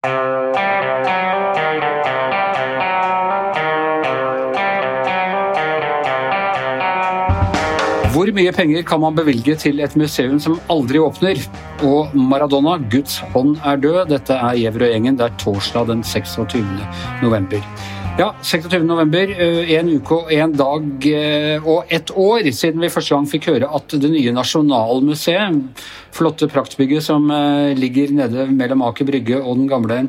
Hvor mye penger kan man bevilge til et museum som aldri åpner? Og Maradona, Guds hånd er død. Dette er Gjevrøy-gjengen. Det er torsdag den 26. november. Ja, 26. november, en uke og en dag og ett år siden vi første gang fikk høre at det nye Nasjonalmuseet, flotte praktbygget som ligger nede mellom Aker Brygge og den gamle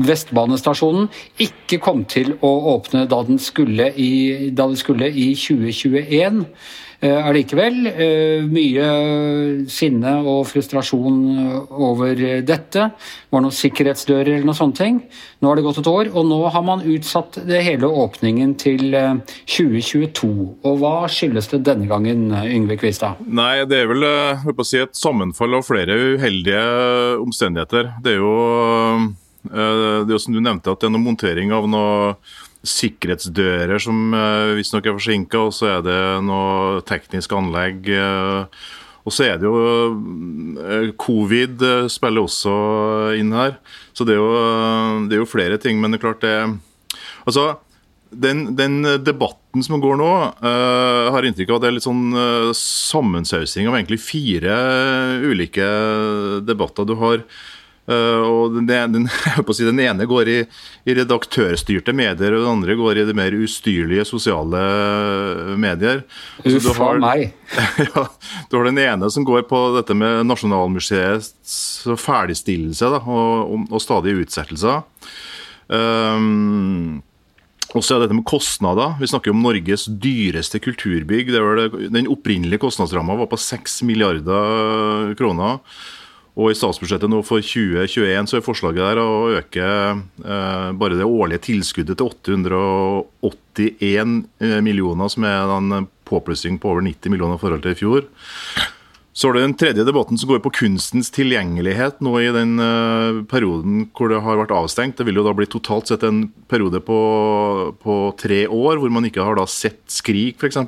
Vestbanestasjonen, ikke kom til å åpne da, skulle i, da det skulle i 2021 allikevel. Mye sinne og frustrasjon over dette. Det var noen sikkerhetsdører eller noen sånne ting. Nå har det gått et år, og nå har man utsatt det hele åpningen til 2022. Og hva skyldes det denne gangen, Yngve Kvistad? Nei, det er vel si, et sammenfall av flere uheldige omstendigheter. Det er jo, det er jo som du nevnte, at det er noe montering av noe sikkerhetsdører som visstnok er forsinka, og så er det noe teknisk anlegg. Og så er det jo Covid spiller også inn her. Så det er jo, det er jo flere ting. Men det er klart det Altså, den, den debatten som går nå, uh, har inntrykk av at det er litt sånn uh, sammensausing av egentlig fire ulike debatter. Du har Uh, og den, den, si, den, ene går i, i, redaktørstyrte medier, og den andre går i de mer ustyrlige sosiale medier. Uff har, meg. ja, du har den ene som går på dette med Nasjonalmuseets ferdigstillelse da, og, og, og stadige utsettelser. Um, og så er dette med kostnader. Vi snakker om Norges dyreste kulturbygg. Det, den opprinnelige kostnadsramma var på 6 milliarder kroner. Og I statsbudsjettet nå for 2021 så er forslaget der å øke eh, bare det årlige tilskuddet til 881 millioner, som er en påplussing på over 90 millioner i forhold til i fjor. Så er det den tredje debatten som går på kunstens tilgjengelighet nå i den eh, perioden hvor det har vært avstengt. Det vil jo da bli totalt sett en periode på, på tre år hvor man ikke har da sett Skrik, f.eks.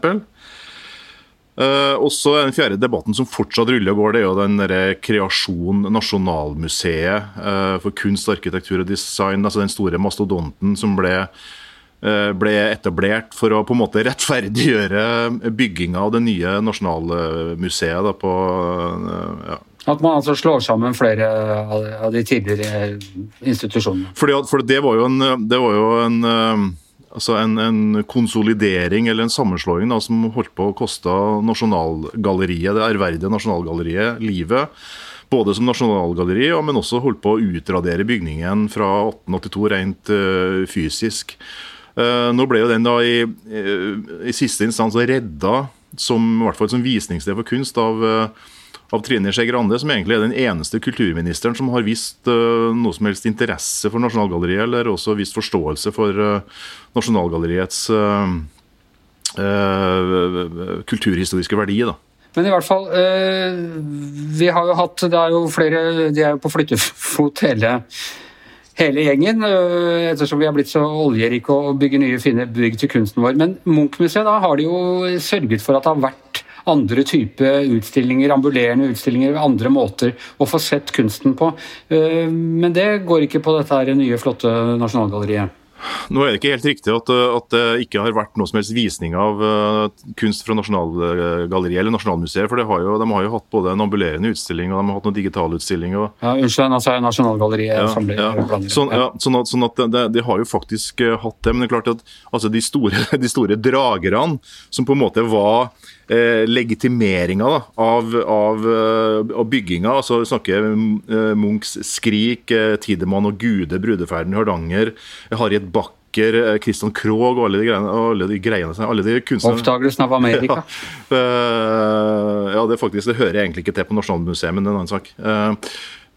Uh, og så er Den fjerde debatten som fortsatt ruller og går, det er jo den der Kreasjon Nasjonalmuseet uh, for kunst, arkitektur og design. altså Den store mastodonten som ble, uh, ble, etablert for å på en måte rettferdiggjøre bygginga av det nye Nasjonalmuseet. Da, på, ja. At man altså slår sammen flere av de tidligere institusjonene? Fordi, for det var jo en, det var jo en altså en, en, konsolidering eller en sammenslåing da, som holdt på å koste Nasjonalgalleriet, det ærverdige Nasjonalgalleriet, livet. Både som nasjonalgalleri, men også holdt på å utradere bygningen fra 1882 rent uh, fysisk. Uh, nå ble jo den da i, i, i siste instans redda som, i hvert fall som visningssted for kunst av uh, av Trine Skei Grande, som egentlig er den eneste kulturministeren som har vist uh, noe som helst interesse for Nasjonalgalleriet, eller også vist forståelse for uh, Nasjonalgalleriets uh, kulturhistoriske verdi. da. Men i hvert fall, vi har jo hatt Det er jo flere De er jo på flyttefot hele, hele gjengen, ettersom vi har blitt så oljerike og bygger nye, fine bygg til kunsten vår. Men Munch-museet, da har de jo sørget for at det har vært andre type utstillinger, ambulerende utstillinger, andre måter å få sett kunsten på. Men det går ikke på dette her nye, flotte Nasjonalgalleriet. Nå er det ikke helt riktig at, at, det ikke har vært noe som helst visning av uh, kunst fra Nasjonalgalleriet eller Nasjonalmuseet. for har jo, De har jo hatt både en ambulerende utstilling og de har hatt noen digitale Og... Ja, Unnskyld, altså Nasjonalgalleriet ja, ja. Sånn, ja, sånn at, sånn at de, de, har jo faktisk hatt det. Men det er klart at altså, de, store, de store dragerne, som på en måte var eh, legitimeringa da, av, av, av, bygginga. altså snakker Munchs 'Skrik', Tidemann og 'Gude', 'Brudeferden i Hardanger', Harriet Bakker, Christian Krogh og alle de greiene, alle de greiene alle de kunstnerne. Oppdagelsen av Amerika. Ja, ja, det faktisk, det hører jeg egentlig ikke til på Nasjonalmuseet, men det er en annen sak.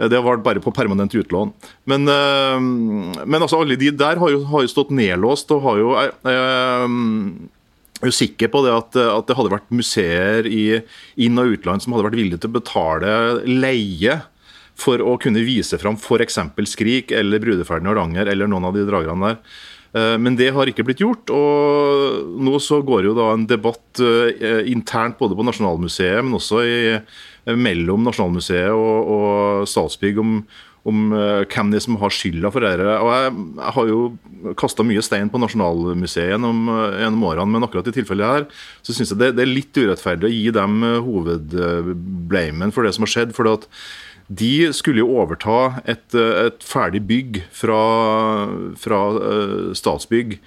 Det har vært bare på permanent utlån. Men, men altså, alle de der har jo, har jo stått nedlåst og har jo er jo sikker på det at, at, det hadde vært museer i inn- og utland som hadde vært villige til å betale leie for å kunne vise fram f.eks. Skrik eller Brudeferden i Hardanger eller noen av de dragerne der. Eh, men det har ikke blitt gjort. og Nå så går jo da en debatt eh, internt både på Nasjonalmuseet, men også i, mellom Nasjonalmuseet og, og Statsbygg om, om uh, hvem det er som har skylda for dette. Og jeg, jeg har jo kasta mye stein på Nasjonalmuseet gjennom, gjennom, årene, men akkurat i tilfellet her så syns jeg det, det, er litt urettferdig å gi dem hovedblamen for det som har skjedd. for at de skulle jo overta et, et ferdig bygg fra, fra Statsbygg,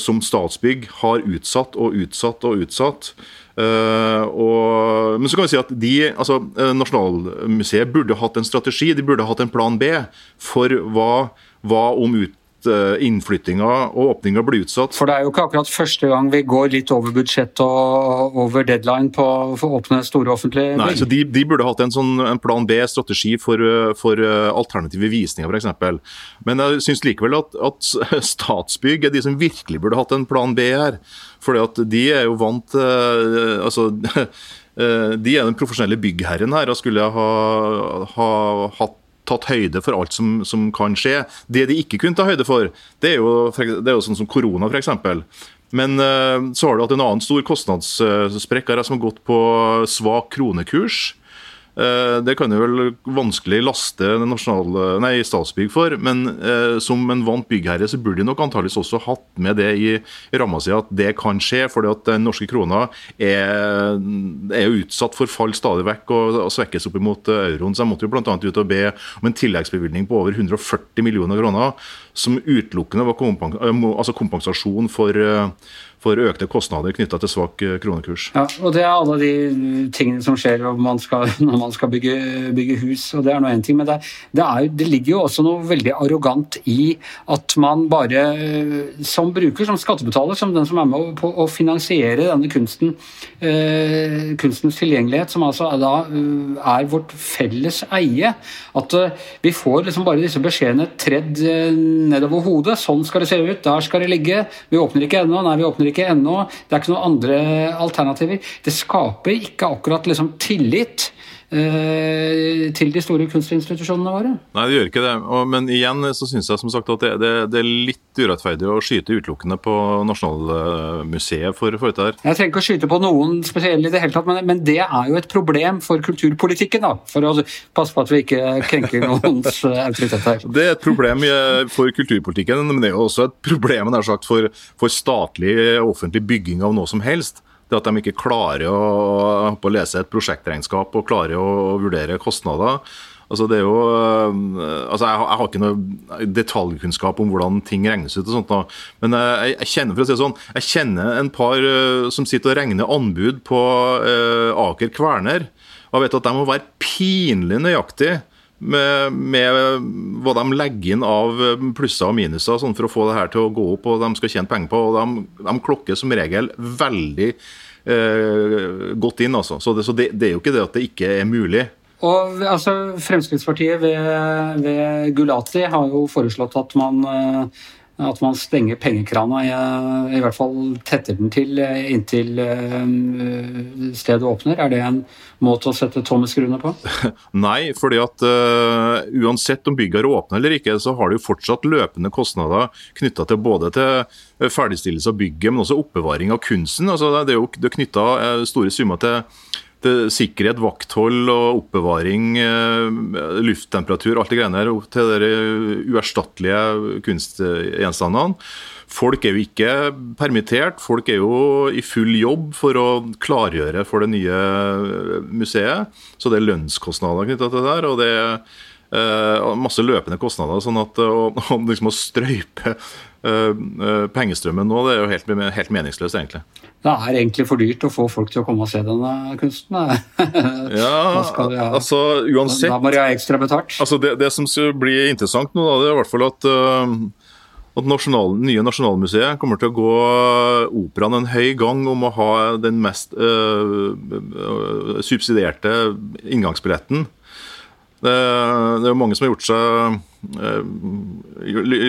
som Statsbygg har utsatt og utsatt og utsatt. Uh, og, men så kan vi si at de, altså, Nasjonalmuseet burde hatt en strategi, de burde hatt en plan B for hva, hva om ut, Eh, innflyttinga og åpninga blir utsatt. For det er jo ikke akkurat første gang vi går litt over budsjett og over deadline på å åpne store offentlige Nei, så de, de, burde hatt en, sånn, en plan B-strategi for, eh, for, eh, alternative visninger, f.eks. Men jeg syns likevel at, at, Statsbygg er de som virkelig burde hatt en plan B her. Fordi at de er jo vant til altså, de er den profesjonelle byggherren her og skulle ha, ha hatt tatt høyde for alt som, som, kan skje. Det de ikke kunne ta høyde for, det er jo, det er jo sånn som korona, f.eks. Men uh, så har du hatt en annen stor kostnadssprekk som har gått på svak kronekurs. Eh, det kan jo vel vanskelig laste nei, Statsbygg for, men eh, som en vant byggherre så burde de nok antakeligvis også hatt med det i, ramma si at det kan skje, fordi at den norske krona er, jo utsatt for fall stadig vekk og, og svekkes opp imot euroen. Så jeg måtte jo bl.a. ut og be om en tilleggsbevilgning på over 140 millioner kroner, som utelukkende var altså kompensasjon for for økte kostnader knytta til svak eh, kronekurs. Ja, og Det er alle de tingene som skjer man skal, når man skal bygge, bygge, hus. og Det er noe en ting, men det, det, er, det, ligger jo også noe veldig arrogant i at man bare eh, som bruker, som skattebetaler, som den som er med på å finansiere denne kunsten, eh, kunstens tilgjengelighet, som altså da eh, er vårt felles eie, at eh, vi får liksom bare disse beskjedene tredd nedover hodet. Sånn skal det se ut, der skal det ligge. Vi åpner ikke ennå. Nei, vi åpner ikke ennå. Det er ikke noen andre alternativer. Det skaper ikke akkurat liksom tillit til de store kunstinstitusjonene våre. Nei, det gjør ikke det. Men igjen så syns jeg som sagt at det, det, det, er litt urettferdig å skyte utelukkende på Nasjonalmuseet for, for dette her. Jeg trenger ikke å skyte på noen spesielle i det hele tatt, men, men, det er jo et problem for kulturpolitikken. da, For å passe på at vi ikke krenker noens autoritet her. Det er et problem for kulturpolitikken, men det er jo også et problem nær sagt, for, for statlig offentlig bygging av noe som helst det at de ikke klarer å, å lese et prosjektregnskap og klarer å vurdere kostnader. Altså det er jo, eh, altså jeg, jeg, har ikke noe detaljkunnskap om hvordan ting regnes ut, og sånt men jeg, jeg, kjenner for å si det sånn, jeg kjenner en par uh, som sitter og regner anbud på uh, Aker Kverner. og jeg vet at de må være pinlig nøyaktige med, med, hva de legger inn av plusser og minuser sånn for å få det her til å gå opp, og de skal tjene penger på. og De, de klokker som regel veldig eh, godt inn. Altså. Så, det, så det, det, er jo ikke det at det ikke er mulig. Og altså, Fremskrittspartiet ved, ved Gulati har jo foreslått at man eh, at man stenger pengekrana, i, hvert fall tetter den til eh, inntil uh, stedet åpner. Er det en måte å sette tommeskruene på? Nei, fordi at uh, uansett om bygget åpner eller ikke, så har det jo fortsatt løpende kostnader knytta til både til ferdigstillelse av bygget, men også oppbevaring av kunsten. Altså, det er jo knytta store summer til sikkerhet, vakthold og oppbevaring, eh, lufttemperatur, alt det greiene der, til de uerstattelige kunstgjenstandene. Folk er jo ikke permittert, folk er jo i full jobb for å klargjøre for det nye museet. Så det er lønnskostnader knytta til det der. og det er uh, masse løpende kostnader. sånn at uh, liksom å strøype uh, pengestrømmen nå, det er jo helt, helt meningsløst, egentlig det er egentlig for dyrt å få folk til å komme og se denne kunsten. ja, ha, altså uansett Da må de ha ekstra betalt. Altså, det, det, som skal bli interessant nå, da, det er i hvert fall at, uh, at nasjonal, nye Nasjonalmuseet kommer til å gå operaen en høy gang om å ha den mest uh, subsidierte inngangsbilletten. Det, det er mange som har gjort seg Eh,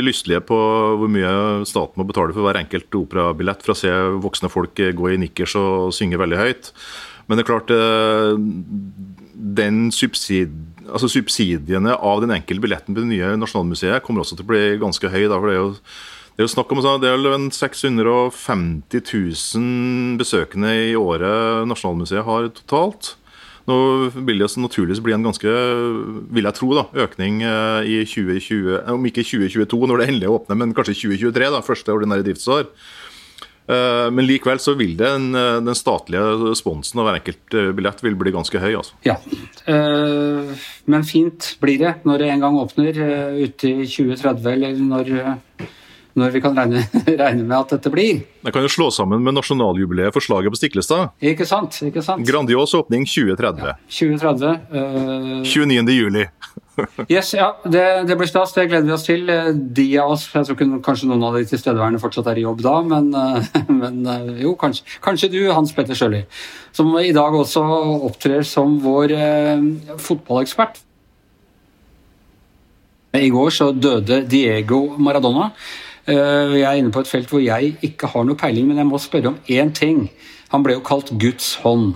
lystlige på hvor mye staten må betale for hver enkelt operabillett for å se voksne folk gå i nikkers og synge veldig høyt. Men det er klart eh, den subsid, altså subsidiene av den enkelte billetten på det nye Nasjonalmuseet kommer også til å bli ganske høy. Da, for det er jo det er jo snakk om det er 650 000 besøkende i året Nasjonalmuseet har totalt. Nå vil det naturligvis bli en ganske, vil jeg tro, da, økning i 2020, om ikke 2022 når det endelig åpner, men kanskje 2023, da, første ordinære driftsår. Eh, men likevel så vil det en, eh, den statlige sponsen av hver enkelt eh, billett vil bli ganske høy. altså. Ja, men fint blir det når det en gang åpner ute i 2030, eller når, når vi kan regne, regne, med at dette blir. Det kan jo slå sammen med nasjonaljubileet for slaget på Stiklestad. Ikke sant, ikke sant. Grandios åpning 2030. Ja, 2030. Uh... 29. juli. yes, ja, det, det, blir stas. Det gleder vi oss til. De av oss Jeg tror kanskje noen av de tilstedeværende fortsatt er i jobb da, men, eh, men eh, jo, kanskje, kanskje, du, Hans Petter Sjøli, som i dag også opptrer som vår eh, fotballekspert. I går så døde Diego Maradona. Eh, jeg er inne på et felt hvor jeg ikke har noe peiling, men jeg må spørre om én ting. Han ble jo kalt Guds hånd.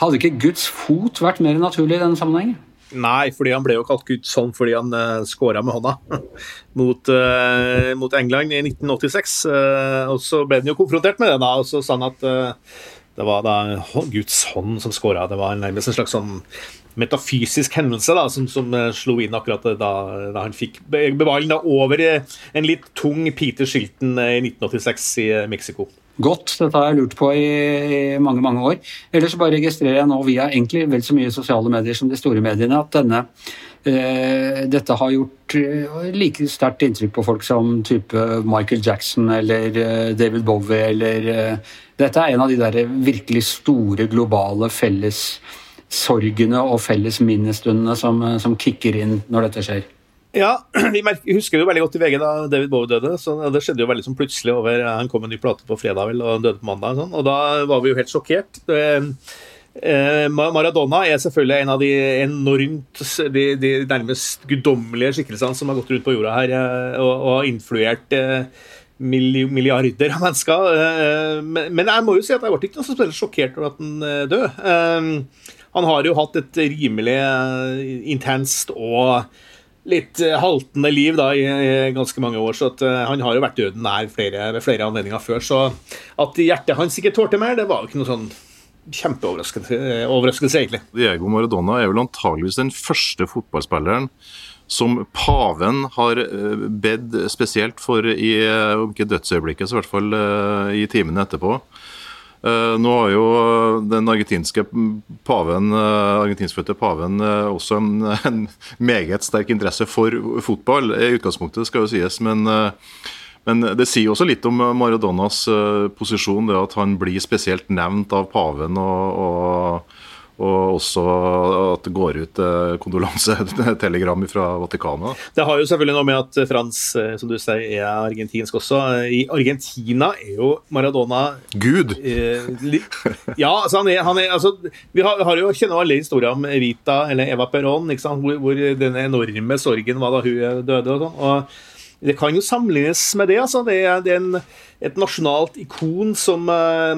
Hadde ikke Guds fot vært mer naturlig i denne sammenhengen? Nei, fordi han ble jo kalt Guds hånd fordi han uh, eh, skåra med hånda mot, uh, mot, England i 1986. Uh, og så ble han jo konfrontert med det, da, og så sa han at uh, det var da Guds hånd som skåra. Det var nærmest en slags sånn metafysisk hendelse da, som, som slo inn akkurat da, da han fikk ballen over en litt tung Peter Shilton i 1986 i Mexico godt. Dette har jeg lurt på i, i mange mange år. Ellers bare registrerer jeg nå via egentlig vel så mye sosiale medier som de store mediene at denne, dette har gjort uh, like sterkt inntrykk på folk som type Michael Jackson eller uh, David Bowie eller Dette er en av de der virkelig store globale fellessorgene og felles minnestundene som, som kicker inn når dette skjer. Ja, vi husker jo veldig godt i VG da David Bowie døde. så Det skjedde jo veldig som plutselig over Han kom med en ny plate på fredag vel, og han døde på mandag. Og, sånn, og da var vi jo helt sjokkert. Eh, Maradona er selvfølgelig en av de enormt de, de nærmest guddommelige skikkelsene som har gått rundt på jorda her eh, og, og har influert eh, milliarder av mennesker. Men jeg må jo si at jeg ble ikke noe spesielt sjokkert over at han døde. Han har jo hatt et rimelig intenst og litt haltende liv da, i, ganske mange år. Så han har jo vært døden nær flere, ved flere anledninger før. Så at hjertet hans ikke tålte mer, det var jo ikke noe sånn kjempeoverraskelse, overraskelse, egentlig. Diego Maradona er vel antageligvis den første fotballspilleren som paven har bedt spesielt for i om ikke dødsøyeblikket, så i hvert fall i timene etterpå. Eh, nå har jo den argentinske paven, eh, argentinskfødte paven eh, også en, en, meget sterk interesse for fotball, i utgangspunktet, skal jo sies. Men, men det sier også litt om Maradonas posisjon, det at han blir spesielt nevnt av paven. og, og og også at det går ut eh, kondolansetelegram fra Vatikanet. Det har jo selvfølgelig noe med at Frans eh, som du sier, er argentinsk også. I Argentina er jo Maradona Gud! Eh, ja, altså han er, han er altså, Vi har, har jo kjenner alle historier om Evita, eller Eva Perón, hvor, hvor den enorme sorgen var da hun døde. og sånn, og det kan jo sammenlignes med det. altså. Det er, det er en, et nasjonalt ikon som uh,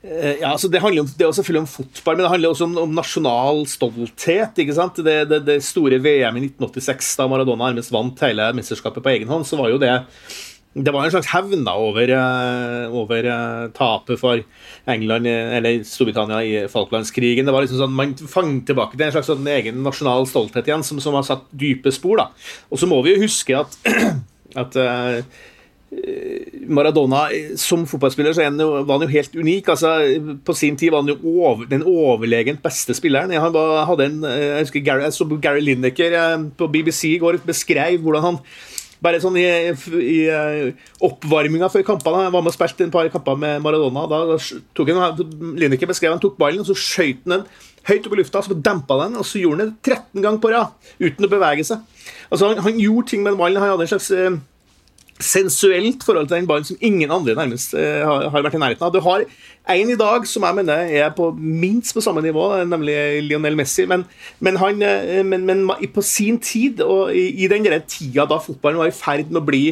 Eh, ja, altså det, handler om, det er selvfølgelig om fotball, men det handler også om, om nasjonal stolthet. ikke sant? Det, det, det, store VM i 1986, da Maradona nærmest vant hele mesterskapet på egen hånd, så var jo det det var en slags hevn da over, eh, over eh, tapet for England eller Storbritannia i Falklandskrigen. Det var liksom sånn, Man fant tilbake til en slags sånn egen nasjonal stolthet igjen, som, som har satt dype spor. da. Og så må vi jo huske at, at Eh, Maradona som fotballspiller så var han jo helt unik. altså På sin tid var han jo over, den overlegent beste spilleren. Han hadde en, eh, jeg husker Gary, Gary Lineker eh, på BBC i går beskrev hvordan han bare sånn i, i oppvarminga før kampene Han var med og spilte en par kamper med Maradona. Da, tok han, Lineker beskrev han tok ballen, og så skøyt han den høyt opp i lufta, så dempa den, og så gjorde han det 13 ganger på rad uten å bevege seg. Altså Han, han gjorde ting med den ballen. Han hadde en slags sensuelt forhold til den ballen som ingen andre nærmest eh, har, vært i nærheten av. Du har en i dag som jeg mener er på minst på samme nivå, nemlig Lionel Messi. Men, men, han, uh, men, men på sin tid, og i, i den tida da fotballen var i ferd med å bli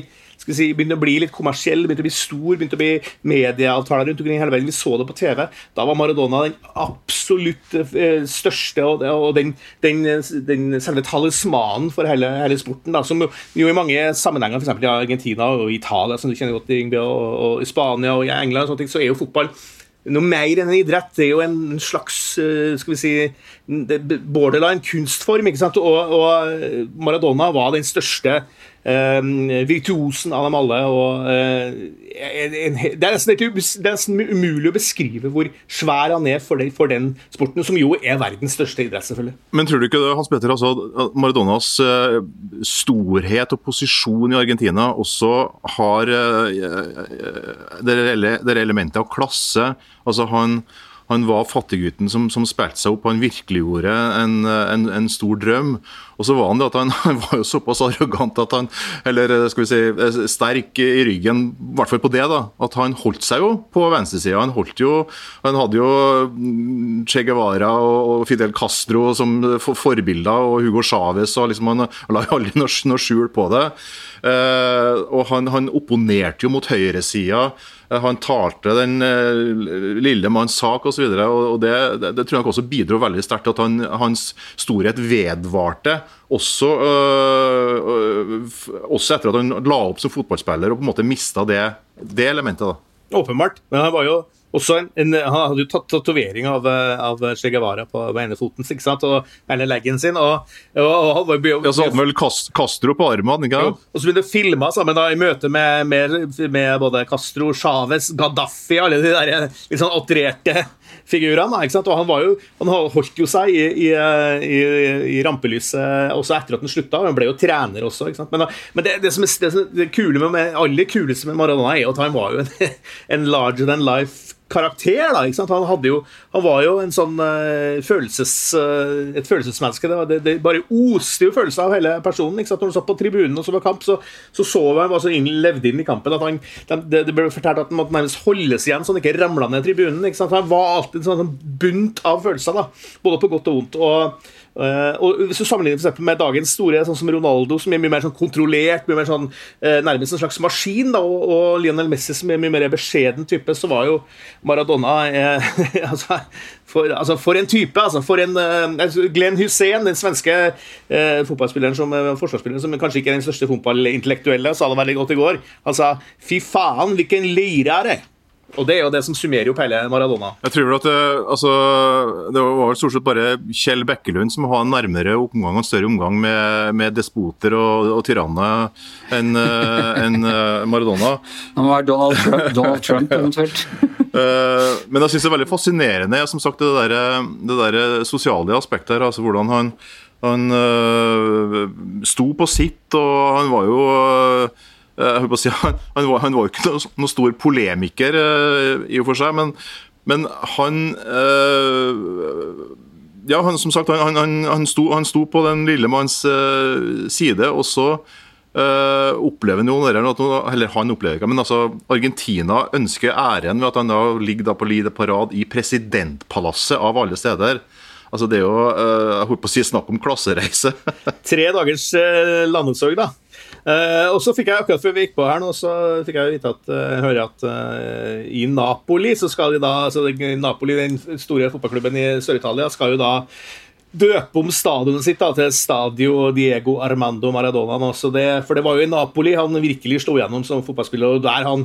skal si, begynte å bli litt kommersiell, begynte å bli stor, begynte å bli medieavtaler rundt omkring i hele verden. Vi så det på TV. Da var Maradona den absolutt eh, største og, og den, den, den, selve talismanen for hele, hele sporten. Da, som jo i mange sammenhenger, f.eks. i Argentina og Italia, som du kjenner godt, Ingebjørg, og, og, i Spania og i England, og sånne ting, så er jo fotball noe mer enn en idrett. Det er jo en slags skal vi si, borderline kunstform. ikke sant? Og, og Maradona var den største virtuosen av dem alle. og uh, en, det, er nesten, det, er nesten, umulig å beskrive hvor svær han er for den, for den, sporten, som jo er verdens største idrett, selvfølgelig. Men tror du ikke det, Hans Petter, altså, Maradonas uh, storhet og posisjon i Argentina også har det reelle, det reelle elementet av klasse? Altså han han var fattiggutten som, som spilte seg opp. Han virkeliggjorde en, en, en stor drøm. Og så var han det at han, han, var jo såpass arrogant at han, eller skal vi si sterk i ryggen, i hvert fall på det, da, at han holdt seg jo på venstresida. Han holdt jo Han hadde jo mm, Che Guevara og Fidel Castro som forbilder, og Hugo Chávez, og liksom han, han la aldri noe, noe skjul på det. Uh, og han, han opponerte jo mot høyresida. Eh, han talte den uh, lille manns sak osv. Og, så og det, det, det, tror jeg også bidro veldig sterkt til at han, hans storhet vedvarte. Også, øh, også, etter at han la opp som fotballspiller og på en måte mista det, det elementet. da. Åpenbart. Men han var jo også en, en, han hadde jo tatt tatovering av, av Che Guevara på, på ene foten ikke sant? og hele leggen sin. Og, og, og, og ja, Så hadde han vel Castro på armen? ikke sant? Og så begynte det filme sammen da, i møte med, med, med både Castro, Chávez, Gaddafi, alle de der litt sånn outrerte figurene. ikke sant? Og han, var jo, han holdt jo seg i, i, i, i rampelyset også etter at han slutta. Han ble jo trener også. ikke sant? Men, men det, det, som er, det, som er, det kule med, aller kuleste med Maradona er at han var jo en, en larger than life karakter. da, ikke sant? Han, hadde jo, han var jo en sånn uh, følelses, uh, et følelsesmenneske. Det, det, det, bare oste jo følelser av hele personen. ikke sant? Når han satt på tribunen og så var kamp, så, så så han var så inn, levde inn i kampen at han, det, det ble fortalt at han måtte nærmest holdes igjen så han ikke ramla ned tribunen. ikke sant? Han var alltid sånn, sånn bunt av følelser, da, både på godt og vondt. og og Hvis du sammenligner for med dagens store, sånn som Ronaldo, som er mye mer sånn kontrollert, mye mer sånn, uh, nærmest en slags maskin, da, og, og, Lionel Messi, som er mye mer beskjeden type, så var jo Maradona uh, altså, for, altså, for, en type! Altså, for en Glenn Hussein, den svenske fotballspilleren som forsvarsspilleren, som kanskje ikke er den største fotballintellektuelle, sa det veldig godt i går. Han sa 'fy faen, hvilken lirare'. Og det er jo det som summerer opp hele Maradona. Jeg tror at det, altså, det var stort sett bare Kjell Bekkelund som har en nærmere omgang og større omgang med, med despoter og, og tyranner enn en eh, Maradona. Han var Donald Trump, Donald Trump eventuelt. Eh, men jeg syns det er veldig fascinerende som sagt, det der, det der sosiale aspektet her. altså Hvordan han, han sto på sitt, og han var jo Eh, si, han, han, var, han, var, jo ikke noen noe stor polemiker uh, i og for seg, men, men han uh, Ja, han, som sagt, han, sto, han sto på den lille manns uh, side, og så opplever noen eller han opplever ikke, men altså Argentina ønsker æren ved at han da ligger da på Lide Parade i presidentpalasset av alle steder. Altså Det er jo jeg holdt på å si snakk om klassereise. Tre dagers landesorg, da. Uh, og så fikk jeg akkurat før vi gikk på her nå, så fikk jeg vite at, uh, høre at uh, i Napoli så skal de da altså Napoli, den store fotballklubben i Sør-Italia, skal jo da døpe om stadionet sitt da, til Stadio Diego Armando Maradona. Nå, det, for det var jo i Napoli han virkelig slo gjennom som fotballspiller, og der han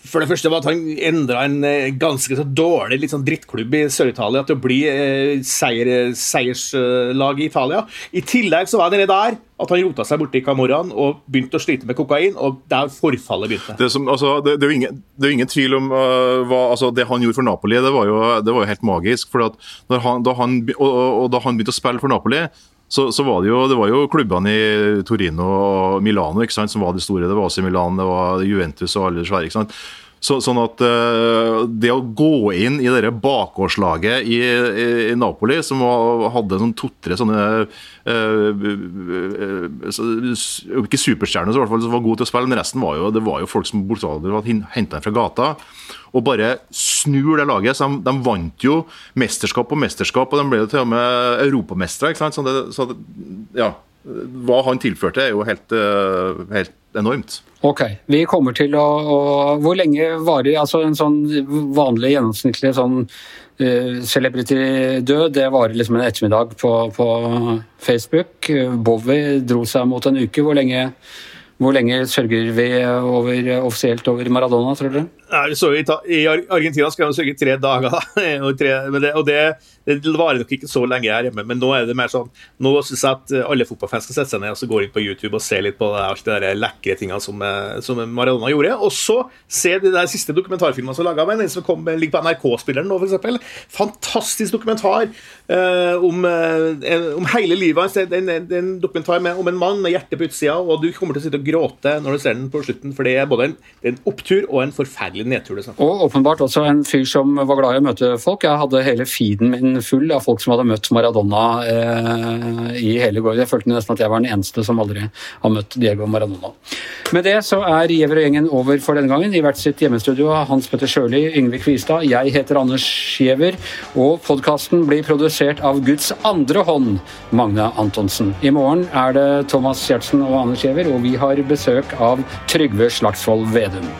for det første var at han endra en ganske så dårlig litt sånn drittklubb i Sør-Italia til å bli eh, seier, seierslag i Italia. I tillegg så var det der at han rota seg borti Camorraen og begynte å slite med kokain, og der forfallet begynte. Det, som, altså, det, det, er, jo ingen, ingen tvil om uh, hva altså, Det han gjorde for Napoli, det var jo, det var jo helt magisk. for at han, da han, og, og, da han begynte å spille for Napoli, så, så, var det jo, det var jo klubbene i Torino og Milano ikke sant, som var de store. Det var også i Milan, det var Juventus og alle svære. ikke sant? Så, sånn at uh, Det å gå inn i det bakgårdslaget i, i, i, Napoli, som hadde sånn to-tre sånne uh, Ikke superstjerner, så i hvert fall som var gode til å spille, men resten var jo, det var jo folk som bokstavelig var henta fra gata. Og bare snur det laget. så de, de, vant jo mesterskap på mesterskap, og de ble jo til og med europamestere. Så, det, så det, ja, hva han tilførte, er jo helt, helt enormt. Ok. Vi kommer til å, å Hvor lenge varer altså en sånn vanlig gjennomsnittlig sånn uh, celebrity-død? Det varer liksom en ettermiddag på, på Facebook. Bowie dro seg mot en uke. Hvor lenge, hvor lenge sørger vi over, offisielt over Maradona, tror dere? Ja, så i, I Argentina skal de sørge tre dager, og, tre, det, og det, det, varer nok ikke så lenge her hjemme. Men nå er det mer sånn Nå syns jeg at alle fotballfans skal sette seg ned og så gå inn på YouTube og se litt på det, alt de lekre tingene som, som Maradona gjorde. Og så se de der siste dokumentarfilmene som er laga, den som kom, ligger på NRK-spilleren nå, f.eks. Fantastisk dokumentar eh, om, eh, om, hele livet hans. Det er en dokumentar med, om en mann med hjertet på utsida, og du kommer til å sitte og gråte når du ser den på slutten, for det er både en, en opptur og en forferdelig skikkelig nedtur. Liksom. Og åpenbart også en fyr som var glad i å møte folk. Jeg hadde hele feeden min full av folk som hadde møtt Maradona eh, i hele går. Jeg følte nesten at jeg var den eneste som aldri har møtt Diego Maradona. Med det så er Giæver og gjengen over for denne gangen. I hvert sitt hjemmestudio Hans Petter Sjøli, Yngve Kvistad. Jeg heter Anders Giæver, og podkasten blir produsert av Guds andre hånd, Magne Antonsen. I morgen er det Thomas Giertsen og Anders Giæver, og vi har besøk av Trygve Slagsvold Vedum.